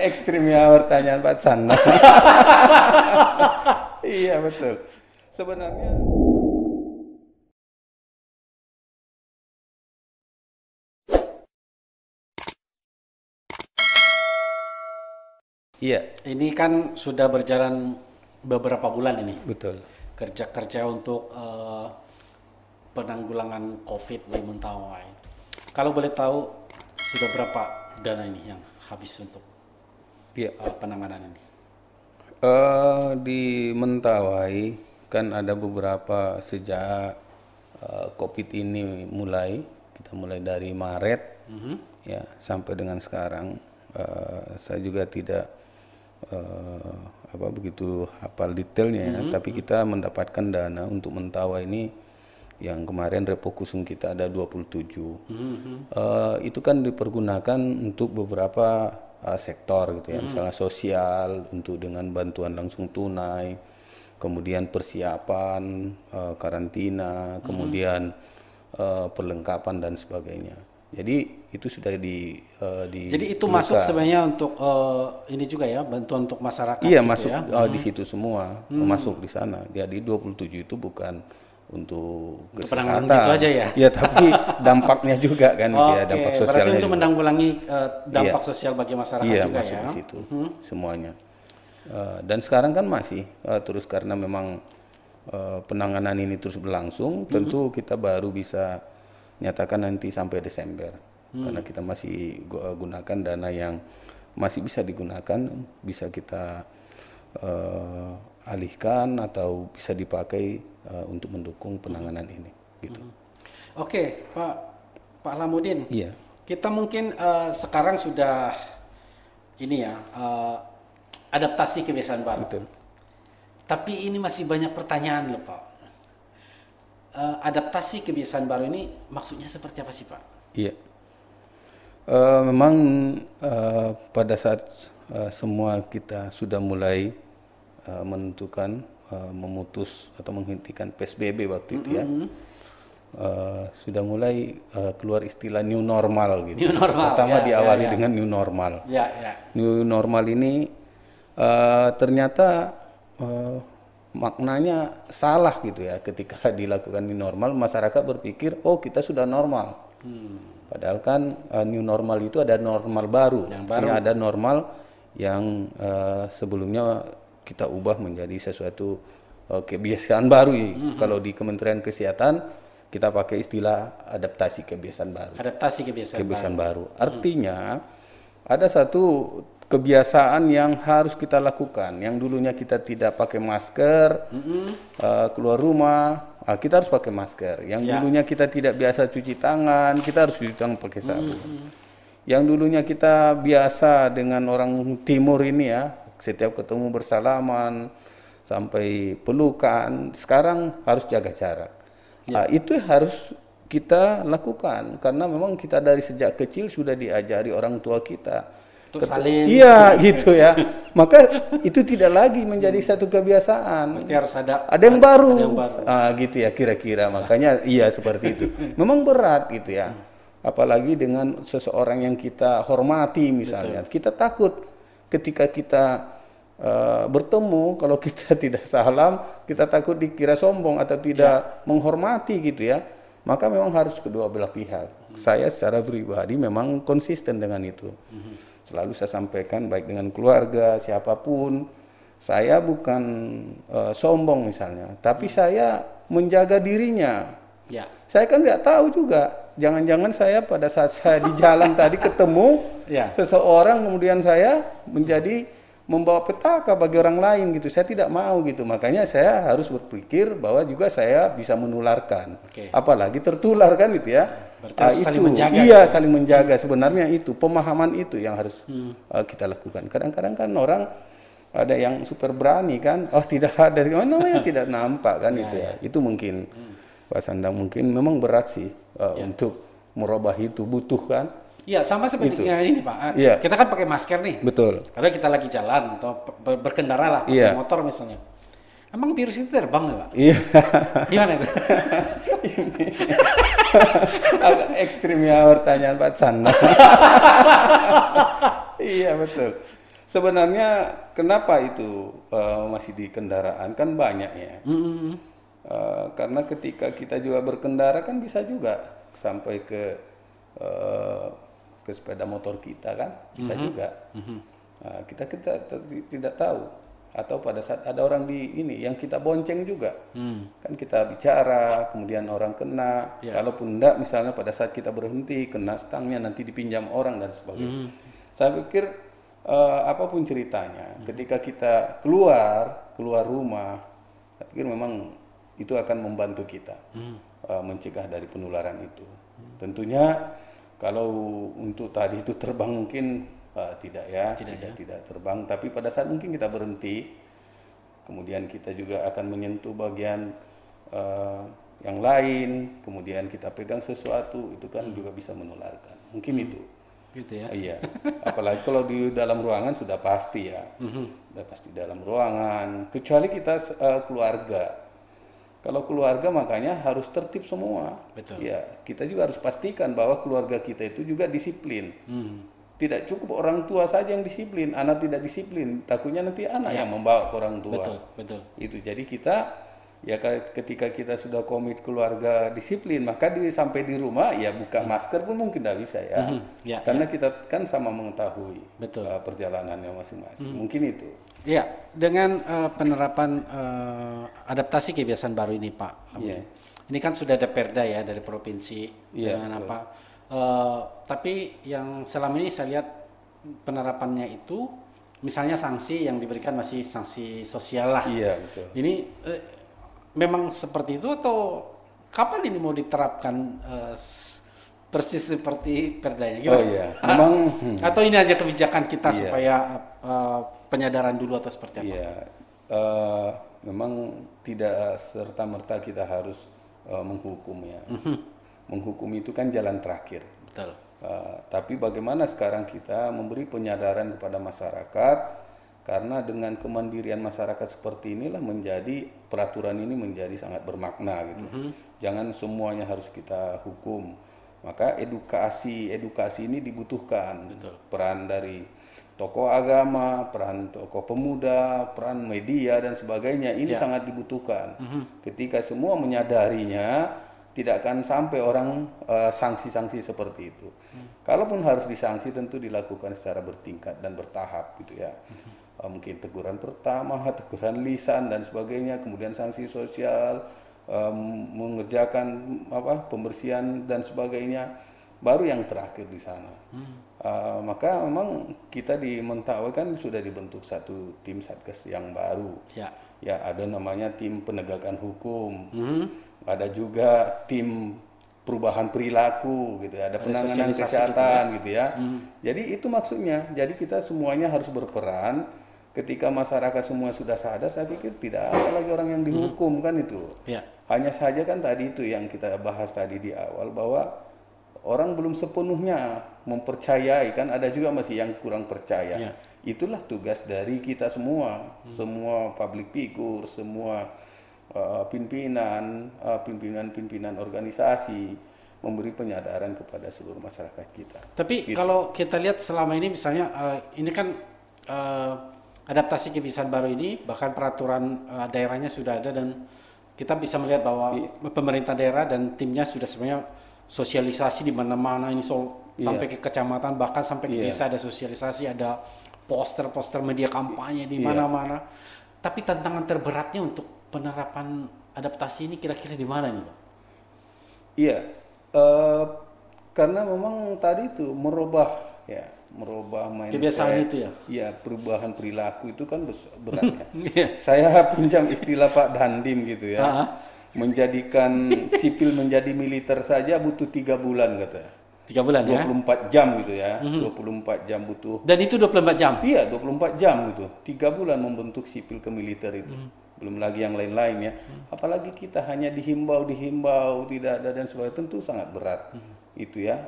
ekstrim ya pertanyaan Pak Sana. iya betul. Sebenarnya Iya, Ini kan sudah berjalan beberapa bulan ini betul. kerja-kerja untuk eh, penanggulangan COVID di Mentawai. Kalau boleh tahu sudah berapa dana ini yang habis untuk Eh, penanganan ini? Eh, di Mentawai kan ada beberapa sejak eh, COVID ini mulai, kita mulai dari Maret ya sampai dengan sekarang. Eh, saya juga tidak eh, apa begitu hafal detailnya ya, tapi kita mendapatkan dana untuk Mentawai ini yang kemarin refokusum kita ada 27. Eh, itu kan dipergunakan untuk beberapa eh, sektor gitu ya, misalnya sosial untuk dengan bantuan langsung tunai, kemudian persiapan eh, karantina, kemudian eh, perlengkapan dan sebagainya. Jadi itu sudah di eh, di Jadi itu masuk sebenarnya untuk eh, ini juga ya bantuan untuk masyarakat. Iya gitu masuk ya. oh, di situ semua masuk di sana. Jadi 27 itu bukan untuk Untuk kesehatan. gitu aja ya? Iya tapi dampaknya juga kan gitu ya dampak berarti sosialnya untuk juga. menanggulangi eh, dampak sosial bagi masyarakat Iya juga masuk ya. di situ semuanya. Eh, dan sekarang kan masih eh, terus karena memang eh, penanganan ini terus berlangsung, tentu kita baru bisa nyatakan nanti sampai Desember karena kita masih gu- gunakan dana yang masih bisa digunakan, bisa kita alihkan atau bisa dipakai eh, untuk mendukung penanganan ini, gitu. Oke, Pak Pak Lamudin. Iya. Kita mungkin eh, sekarang sudah ini ya eh, adaptasi kebiasaan baru. Betul. Tapi ini masih banyak pertanyaan loh Pak. Eh, adaptasi kebiasaan baru ini maksudnya seperti apa sih Pak? Iya. Eh, memang eh, pada saat eh, semua kita sudah mulai eh, menentukan eh, memutus atau menghentikan PSBB waktu itu ya, eh, sudah mulai eh, keluar istilah new normal gitu. New normal, Pertama ya, diawali ya, ya. dengan new normal. Ya, ya. New normal ini eh, ternyata eh, maknanya salah gitu ya ketika dilakukan new normal masyarakat berpikir oh kita sudah normal padahal kan eh, new normal itu ada normal baru artinya ada normal yang eh, sebelumnya kita ubah menjadi sesuatu eh, kebiasaan baru kalau di Kementerian Kesehatan kita pakai istilah adaptasi kebiasaan baru Adaptasi kebiasaan, kebiasaan baru. Artinya ada satu kebiasaan yang harus kita lakukan. Yang dulunya kita tidak pakai masker, eh, keluar rumah, ah, kita harus pakai masker. Yang Ya. dulunya kita tidak biasa cuci tangan, kita harus cuci tangan pakai sabun. Yang dulunya kita biasa dengan orang timur ini ya, setiap ketemu bersalaman sampai pelukan, sekarang harus jaga jarak. Ah, itu harus kita lakukan karena memang kita dari sejak kecil sudah diajari orang tua kita. Ket- saling- Iya gitu ya. Maka itu tidak lagi menjadi satu kebiasaan. Berarti harus ada Ada yang baru. ada yang baru. Ah, gitu ya kira-kira. Makanya iya seperti itu. Memang berat gitu ya. Apalagi dengan seseorang yang kita hormati misalnya. Kita takut ketika kita eh, bertemu kalau kita tidak salam, kita takut dikira sombong atau tidak menghormati gitu ya. Maka memang harus kedua belah pihak. Saya secara pribadi memang konsisten dengan itu. Selalu saya sampaikan baik dengan keluarga siapa pun saya bukan eh, sombong misalnya, tapi saya menjaga dirinya. Ya. Saya kan tidak tahu juga. Jangan-jangan saya pada saat saya di jalan tadi ketemu Ya. seseorang, kemudian saya menjadi membawa petaka bagi orang lain gitu. Saya tidak mau gitu. Makanya saya harus berpikir bahwa juga saya bisa menularkan. Oke. Apalagi tertular kan gitu ya. Berarti Ah, harus saling itu. menjaga Iya, gitu ya. saling menjaga. Sebenarnya itu pemahaman itu yang harus Hmm. uh, kita lakukan. Kadang-kadang kan orang ada yang super berani kan, oh tidak ada, namanya tidak nampak kan itu ya. Itu mungkin Pak Sandang mungkin memang berat sih uh, untuk merubah itu butuh kan. Iya, sama seperti yang ini Pak. Iya. Kita kan pakai masker nih. Betul. Karena kita lagi jalan atau ber- berkendara lah, pakai Iya. motor misalnya. Emang virus itu terbang nggak Pak? Iya. Gimana itu? Agak ekstrim ya pertanyaan Pak Sandang. iya betul. Sebenarnya kenapa itu uh, masih di kendaraan kan banyak ya. Mm-mm. Uh, karena ketika kita juga berkendara kan bisa juga sampai ke uh, ke sepeda motor kita kan bisa juga. Nah, kita kita tidak tahu. Atau pada saat ada orang di ini yang kita bonceng juga. Mm. kan kita bicara kemudian orang kena. Ya. kalaupun enggak misalnya pada saat kita berhenti kena stangnya nanti dipinjam orang dan sebagainya. Saya pikir eh, apa pun ceritanya ketika kita keluar keluar rumah saya pikir memang itu akan membantu kita eh, mencegah dari penularan itu tentunya kalau untuk tadi itu terbang mungkin eh, tidak ya tidak tidak terbang tapi pada saat mungkin kita berhenti kemudian kita juga akan menyentuh bagian eh, yang lain, kemudian kita pegang sesuatu itu kan juga bisa menularkan. Mungkin itu. Gitu ya. Iya. Apalagi kalau di dalam ruangan sudah pasti ya, Mhm. sudah pasti dalam ruangan. Kecuali kita eh, keluarga. Kalau keluarga makanya harus tertib semua. Betul. Ya, kita juga harus pastikan bahwa keluarga kita itu juga disiplin. Hmm. Tidak cukup orang tua saja yang disiplin, anak tidak disiplin. Takutnya nanti anak yang membawa ke orang tua. Ya. Betul, betul. Itu jadi kita ya ka- ketika kita sudah komit keluarga disiplin, maka di, sampai di rumah ya buka masker pun mungkin tidak bisa ya. Mhm, ya, Karena kita kan sama mengetahui Betul. uh, perjalanannya masing-masing. Mungkin itu. Iya, dengan eh, penerapan eh, adaptasi kebiasaan baru ini, Pak. Iya. Ini kan sudah ada perda ya dari provinsi Iya, dengan apa. Eh, tapi yang selama ini saya lihat penerapannya itu, misalnya sanksi yang diberikan masih sanksi sosial lah. Iya betul. Ini eh, memang seperti itu atau kapan ini mau diterapkan s- persis seperti perdanya? Oh Gimana? iya, memang hmm, Atau ini aja kebijakan kita Iya. supaya eh, penyadaran dulu atau seperti apa? iya. Eh, memang tidak serta merta kita harus eh, menghukum ya. Mhm. Menghukum itu kan jalan terakhir. Betul. Uh, tapi bagaimana sekarang kita memberi penyadaran kepada masyarakat karena dengan kemandirian masyarakat seperti inilah menjadi peraturan ini menjadi sangat bermakna gitu. Jangan semuanya harus kita hukum. Maka edukasi edukasi ini dibutuhkan. Peran dari tokoh agama, peran tokoh pemuda, peran media dan sebagainya. Ini sangat dibutuhkan. Ketika semua menyadarinya tidak akan sampai orang eh, sanksi-sanksi seperti itu. Kalaupun harus disanksi tentu dilakukan secara bertingkat dan bertahap gitu ya. Eh, mungkin teguran pertama, teguran lisan dan sebagainya, kemudian sanksi sosial, em, mengerjakan apa pembersihan dan sebagainya, baru yang terakhir di sana. Eh, maka memang kita di Mentawai kan sudah dibentuk satu tim satgas yang baru. Ya. Ya ada namanya tim penegakan hukum, Mhm. ada juga tim perubahan perilaku gitu, ya, ada penanganan sosialisasi kesehatan gitu ya. Jadi itu maksudnya. Jadi kita semuanya harus berperan. Ketika masyarakat semua sudah sadar, saya pikir tidak ada lagi orang yang dihukum kan itu. Ya. Hanya saja kan tadi itu yang kita bahas tadi di awal bahwa orang belum sepenuhnya mempercayai kan ada juga masih yang kurang percaya. Ya. Itulah tugas dari kita semua, semua public figure, semua uh, pimpinan, uh, pimpinan-pimpinan organisasi memberi penyadaran kepada seluruh masyarakat kita. Tapi kalau kita lihat selama ini misalnya eh, ini kan eh, adaptasi kebiasaan baru ini bahkan peraturan eh, daerahnya sudah ada dan kita bisa melihat bahwa pemerintah daerah dan timnya sudah sebenarnya sosialisasi di mana-mana ini so, sampai ke kecamatan bahkan sampai ke Iya. desa ada sosialisasi ada poster-poster media kampanye di Iya. mana-mana. Tapi tantangan terberatnya untuk penerapan adaptasi ini kira-kira di mana nih, Pak? Iya, eh, karena memang tadi itu merubah ya, merubah mindset. Kebiasaan itu ya? Iya, perubahan perilaku itu kan berat ya. Iya. Saya pinjam istilah Pak Dandim gitu ya. Ah. Menjadikan sipil menjadi militer saja butuh tiga bulan kata. Tiga bulan ya. 24 jam gitu ya. 24 jam butuh. Dan itu 24 jam. Iya, 24 jam gitu. Tiga bulan membentuk sipil ke militer itu. Belum lagi yang lain-lain ya. Apalagi kita hanya dihimbau, dihimbau, tidak ada dan sebagainya. Tentu sangat berat. Itu ya.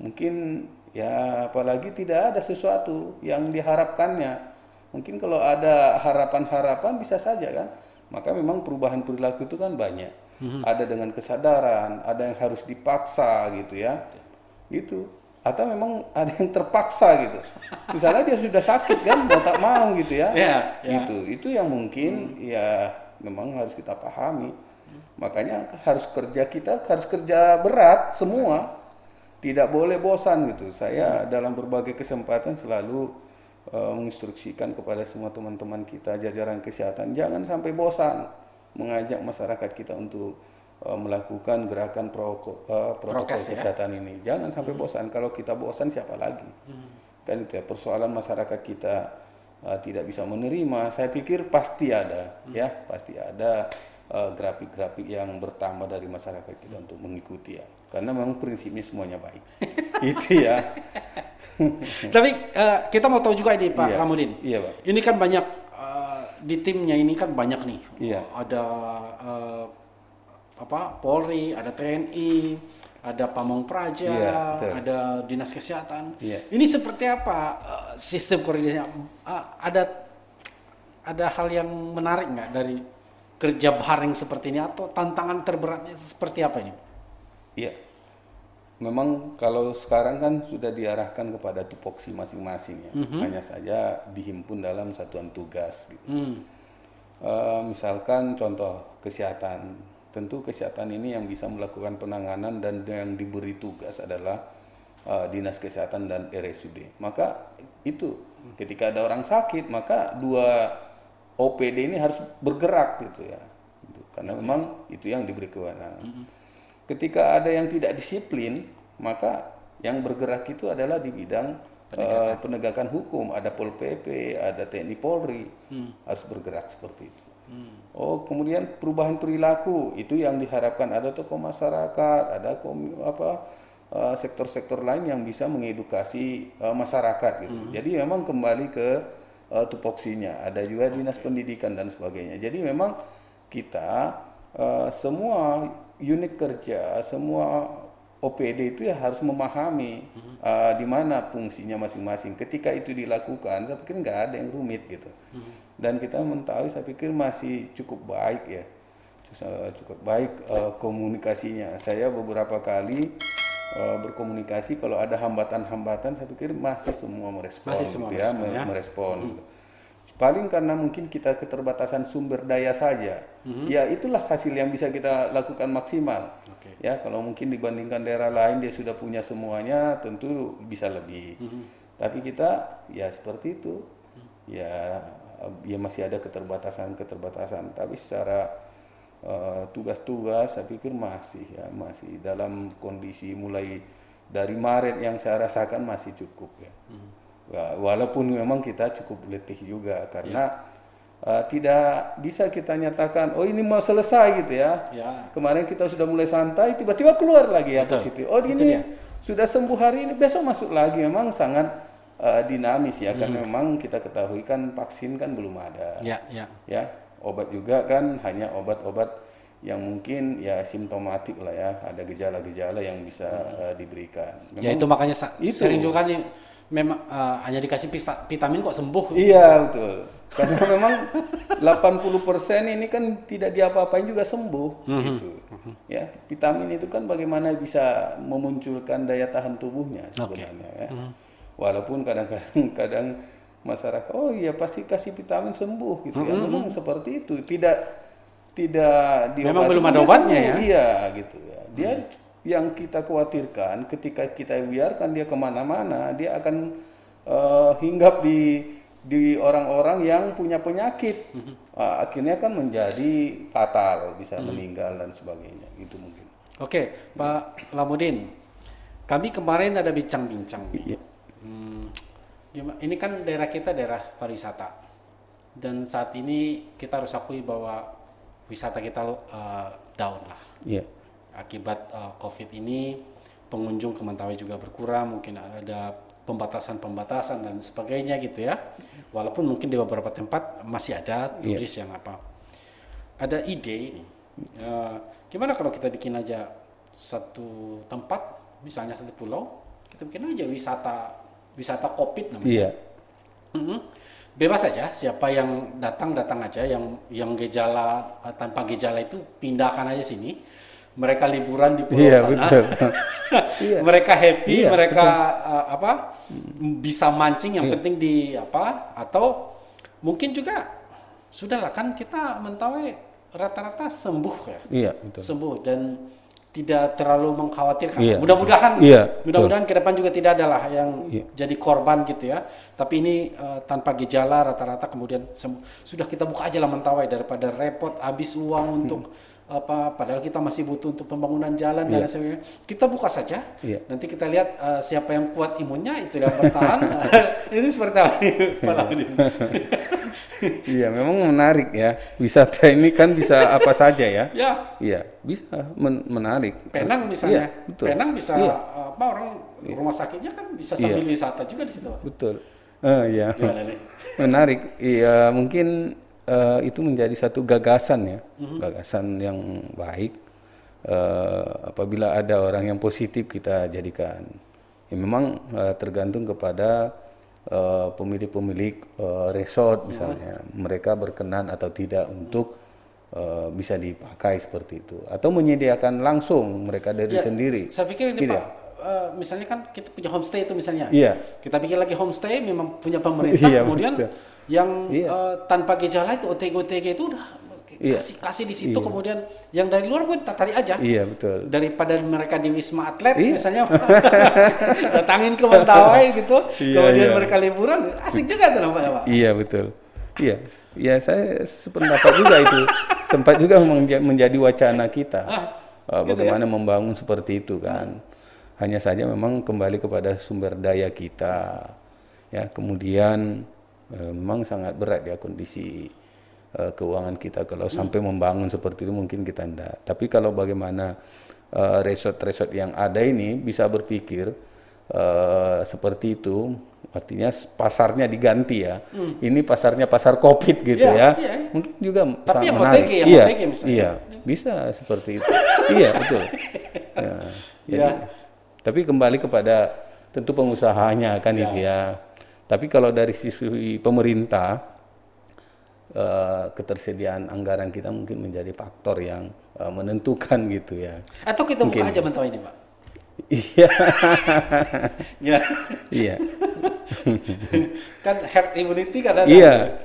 Mungkin ya apalagi tidak ada sesuatu yang diharapkannya. Mungkin kalau ada harapan-harapan bisa saja kan. Maka memang perubahan perilaku itu kan banyak. Ada dengan kesadaran, ada yang harus dipaksa gitu ya. Gitu. atau memang ada yang terpaksa gitu. Misalnya dia sudah sakit kan, mau tak mau gitu ya. Iya, iya. Gitu. Itu yang mungkin ya memang harus kita pahami. Makanya harus kerja kita harus kerja berat semua. Tidak boleh bosan gitu. Saya dalam berbagai kesempatan selalu uh, menginstruksikan kepada semua teman-teman kita jajaran kesehatan jangan sampai bosan mengajak masyarakat kita untuk uh, melakukan gerakan proko, uh, protokol Prokes, ya? kesehatan ini. Jangan sampai bosan. Kalau kita bosan siapa lagi? Kan itu ya persoalan masyarakat kita uh, tidak bisa menerima. Saya pikir pasti ada, ya pasti ada uh, grafik-grafik yang bertambah dari masyarakat kita untuk mengikuti ya. Karena memang prinsipnya semuanya baik. itu ya. Tapi eh, kita mau tahu juga ini Pak Iya. Lamudin. Iya, Pak. Ini kan banyak eh, di timnya ini kan banyak nih. Iya. Ada eh, apa Polri, ada TNI, ada Pamong Praja, Iya, ada Dinas Kesehatan. Iya. Ini seperti apa eh, sistem koordinasinya? Ah, ada ada hal yang menarik nggak dari kerja bareng seperti ini atau tantangan terberatnya seperti apa ini? Iya. Memang kalau sekarang kan sudah diarahkan kepada tupoksi masing-masing ya. Hanya saja dihimpun dalam satuan tugas gitu. Hmm. Eh, misalkan contoh kesehatan. Tentu kesehatan ini yang bisa melakukan penanganan dan yang diberi tugas adalah eh, Dinas Kesehatan dan RSUD. Maka itu ketika ada orang sakit, maka dua OPD ini harus bergerak gitu ya. Gitu. Karena memang itu yang diberi kewenangan. Ketika ada yang tidak disiplin, maka yang bergerak itu adalah di bidang penegakan, penegakan hukum. Ada Pol PP, ada TNI Polri, harus bergerak seperti itu. Oh, kemudian perubahan perilaku itu yang diharapkan ada tokoh masyarakat, ada komi, apa eh, sektor-sektor lain yang bisa mengedukasi eh, masyarakat gitu. Jadi memang kembali ke eh, tupoksinya. Ada juga dinas pendidikan dan sebagainya. Jadi memang kita eh, semua unit kerja, semua OPD itu ya harus memahami eh, di mana fungsinya masing-masing. Ketika itu dilakukan, saya pikir nggak ada yang rumit gitu. Dan kita mengetahui, saya pikir masih cukup baik ya, Cukup- baik eh, komunikasinya. Saya beberapa kali eh, berkomunikasi, kalau ada hambatan-hambatan, saya pikir masih semua merespon, Masih semua gitu ya, merespon, ya. merespon. gitu. Paling karena mungkin kita keterbatasan sumber daya saja. Ya itulah hasil yang bisa kita lakukan maksimal. Oke. Ya kalau mungkin dibandingkan daerah lain dia sudah punya semuanya, tentu bisa lebih. Tapi kita ya seperti itu. Ya ya masih ada keterbatasan-keterbatasan. Tapi secara eh, tugas-tugas saya pikir masih ya masih dalam kondisi mulai dari Maret yang saya rasakan masih cukup ya. Ya, walaupun memang kita cukup letih juga karena uh, tidak bisa kita nyatakan oh ini mau selesai gitu ya. Ya. Kemarin kita sudah mulai santai tiba-tiba keluar lagi ya Betul. Oh ini dia. sudah sembuh hari ini besok masuk lagi memang sangat uh, dinamis ya karena Hmm. memang kita ketahui kan vaksin kan belum ada Ya, ya. ya obat juga kan hanya obat-obat yang mungkin ya simptomatik lah ya ada gejala-gejala yang bisa uh, diberikan. Ya Memang- itu makanya Itu. sering juga kan memang eh, hanya dikasih pista- vitamin kok sembuh. Iya betul. Karena memang 80% ini kan tidak diapa-apain juga sembuh gitu. Ya, vitamin itu kan bagaimana bisa memunculkan daya tahan tubuhnya sebenarnya ya. Walaupun kadang-kadang kadang masyarakat oh iya pasti kasih vitamin sembuh gitu ya. Memang seperti itu. Tidak tidak diobati Memang belum ada obatnya ya? Iya gitu ya. Dia yang kita khawatirkan ketika kita biarkan dia ke mana-mana, dia akan eh, hinggap di di orang-orang yang punya penyakit. Ah, akhirnya kan menjadi fatal, bisa meninggal dan sebagainya. Itu mungkin. Oke, Pak Lamudin. Kami kemarin ada bincang-bincang. nih. Ini kan daerah kita daerah pariwisata. Dan saat ini kita harus akui bahwa wisata kita eh, down lah. Iya. Akibat eh, COVID ini pengunjung ke Mentawai juga berkurang, mungkin ada pembatasan-pembatasan dan sebagainya gitu ya. Walaupun mungkin di beberapa tempat masih ada Iya. turis yang apa. Ada ide nih. eh, gimana kalau kita bikin aja satu tempat, misalnya satu pulau, kita bikin aja wisata wisata COVID namanya. Iya. Mhm. Bebas saja siapa yang datang datang aja yang yang gejala eh, tanpa gejala itu pindahkan aja sini. mereka liburan di pulau Iya, sana. betul. Iya. mereka happy, Iya, mereka uh, apa bisa mancing yang Iya. penting di apa atau mungkin juga sudahlah kan kita mentawai rata-rata sembuh ya. Iya, betul. Sembuh dan tidak terlalu mengkhawatirkan. Iya, Mudah-mudahan Iya, mudah-mudahan ke depan juga tidak ada lah yang Iya. jadi korban gitu ya. Tapi ini uh, tanpa gejala rata-rata kemudian. Sudah kita buka aja lah mentawai daripada repot habis uang untuk apa padahal kita masih butuh untuk pembangunan jalan dan lain sebagainya. Kita buka saja. Iya. Nanti kita lihat uh, siapa yang kuat imunnya itu yang bertahan. ini seperti apa nih, Laudin? Iya, memang menarik ya. Wisata ini kan bisa apa saja ya. ya, Iya, bisa men- menarik. Penang misalnya. Iya, betul. Penang bisa Iya. apa orang rumah sakitnya kan bisa sambil wisata juga di situ. Betul. Eh, iya. Menarik. Iya, mungkin eh, itu menjadi satu gagasan ya, Mhm. gagasan yang baik. Eh, apabila ada orang yang positif kita jadikan. Ya, memang eh, tergantung kepada pemilik-pemilik eh, resort misalnya, mereka berkenan atau tidak untuk eh, bisa dipakai seperti itu, atau menyediakan langsung mereka dari Ya, sendiri. Saya pikir ini Gitu Pak, eh, misalnya kan kita punya homestay itu misalnya. Iya. Kita bikin lagi homestay memang punya pemerintah, Iya, kemudian betul. Yang Iya. eh, tanpa gejala itu OTG-OTG itu udah Iya. kasih kasih di situ, kemudian yang dari luar pun tarik aja. Iya betul. Daripada mereka di Wisma Atlet Iya. misalnya datangin ke Mentawai gitu, Iya, kemudian iya. mereka liburan, asik juga tuh Pak. ya, Pak. Iya betul. Iya, ya saya sependapat juga itu. Sempat juga menja- menjadi wacana kita. Ah, Uh, bagaimana membangun seperti itu kan. Hanya saja memang kembali kepada sumber daya kita. Ya, kemudian memang sangat berat ya kondisi eh, keuangan kita kalau sampai membangun seperti itu mungkin kita enggak. Tapi kalau bagaimana eh, resort-resort yang ada ini bisa berpikir eh, seperti itu, artinya pasarnya diganti ya. Ini pasarnya pasar Covid gitu Iya, ya. iya. Mungkin juga Tapi sangat yang menarik. Yang iya, misalnya. Iya, bisa seperti itu. iya, betul. Ya, jadi, Iya. Tapi kembali kepada tentu pengusahanya kan Iya. itu ya. Tapi kalau dari sisi pemerintah eh, ketersediaan anggaran kita mungkin menjadi faktor yang eh, menentukan gitu ya. Atau kita buka aja Mentawai ini Pak. Iya, Ya. iya, kan herd immunity kan ada. iya,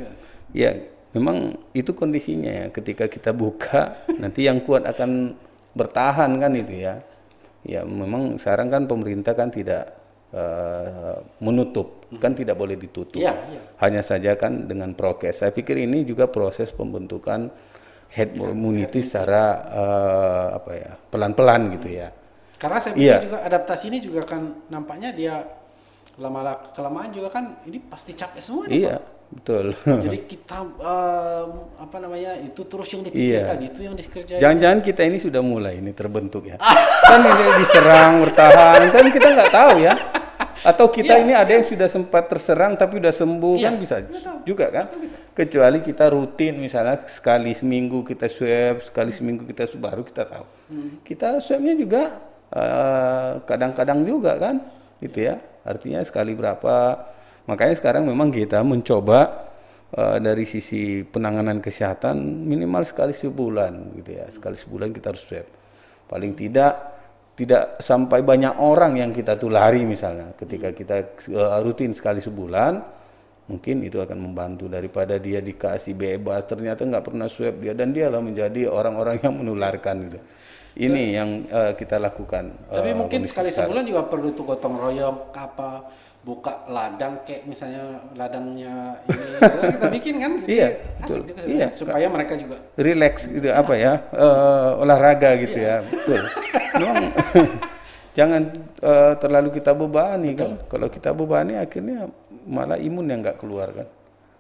iya. Memang itu kondisinya ya. Ketika kita buka, nanti yang kuat akan bertahan kan itu ya. Ya, memang sekarang kan pemerintah kan tidak eh, menutup, kan tidak boleh ditutup. Iya, iya. Hanya saja kan dengan prokes. Saya pikir ini juga proses pembentukan head immunity secara eh, apa ya pelan-pelan gitu ya. Karena saya pikir Iya. juga adaptasi ini juga kan nampaknya dia lama kelamaan juga kan ini pasti capek semua Iya, betul. Jadi kita em, apa namanya itu terus yang dipikirkan Iya. itu yang dikerjain. Jangan-jangan kita ini sudah mulai ini terbentuk ya. kan ini diserang, bertahan, kan kita nggak tahu ya. Atau kita Iya. ini ada yang sudah sempat terserang tapi udah sembuh Iya, kan bisa tahu. juga kan. Kecuali kita rutin misalnya sekali seminggu kita swab, sekali seminggu kita baru kita tahu. Hmm. Kita swabnya juga eh, kadang-kadang juga kan, gitu ya. Artinya sekali berapa. Makanya sekarang memang kita mencoba eh, dari sisi penanganan kesehatan minimal sekali sebulan gitu ya sekali sebulan kita harus swab paling tidak tidak sampai banyak orang yang kita tulari misalnya. Ketika kita eh, rutin sekali sebulan mungkin itu akan membantu daripada dia dikasih bebas ternyata nggak pernah swab dia dan dialah menjadi orang-orang yang menularkan gitu. Ini yang eh, kita lakukan Tapi eh, mungkin sekali sekarang. sebulan juga perlu tuh gotong royong apa buka ladang kayak misalnya ladangnya ini gitu kan kita bikin kan jadi Iya, asik betul. juga Iya, supaya mereka juga relax gitu apa ya eh, olahraga gitu ya betul memang jangan eh, terlalu kita bebani kan kalau kita bebani akhirnya malah imun yang nggak keluar kan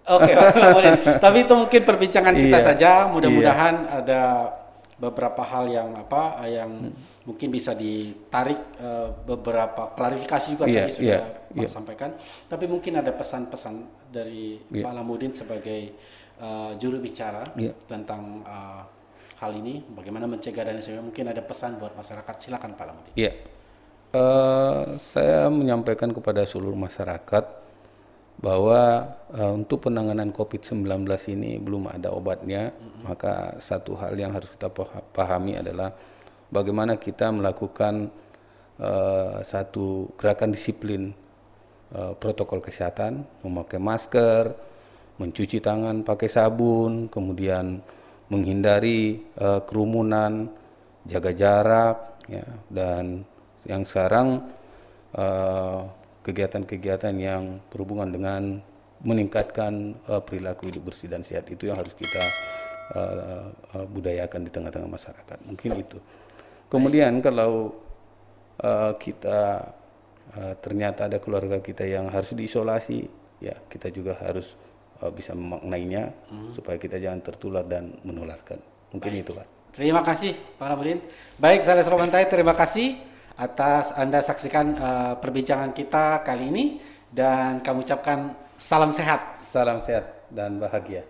Oke, boleh. tapi itu mungkin perbincangan kita Iya. saja. Mudah-mudahan ada beberapa hal yang apa yang Hmm. mungkin bisa ditarik eh, beberapa klarifikasi juga Iya, tadi sudah iya, Pak iya. sampaikan. Tapi mungkin ada pesan-pesan dari Iya. Pak Lamudin sebagai eh, juru bicara Iya. tentang eh, hal ini, bagaimana mencegah dan sebagainya. Mungkin ada pesan buat masyarakat. Silakan Pak Lamudin. Iya, Eh, saya menyampaikan kepada seluruh masyarakat bahwa eh, untuk penanganan COVID-19 ini belum ada obatnya, maka satu hal yang harus kita paha- pahami adalah bagaimana kita melakukan uh, satu gerakan disiplin uh, protokol kesehatan, memakai masker, mencuci tangan pakai sabun, kemudian menghindari uh, kerumunan, jaga jarak, ya, dan yang sekarang kegiatan-kegiatan uh, yang berhubungan dengan meningkatkan uh, perilaku hidup bersih dan sehat itu yang harus kita uh, uh, budayakan di tengah-tengah masyarakat. Mungkin itu. Kemudian kalau uh, kita uh, ternyata ada keluarga kita yang harus diisolasi, ya kita juga harus uh, bisa memaknainya hmm. supaya kita jangan tertular dan menularkan. Mungkin Baik. itu Pak. Terima kasih Pak Ramudin. Baik, saya Romantai, terima kasih atas Anda saksikan uh, perbincangan kita kali ini dan kami ucapkan salam sehat. Salam sehat dan bahagia.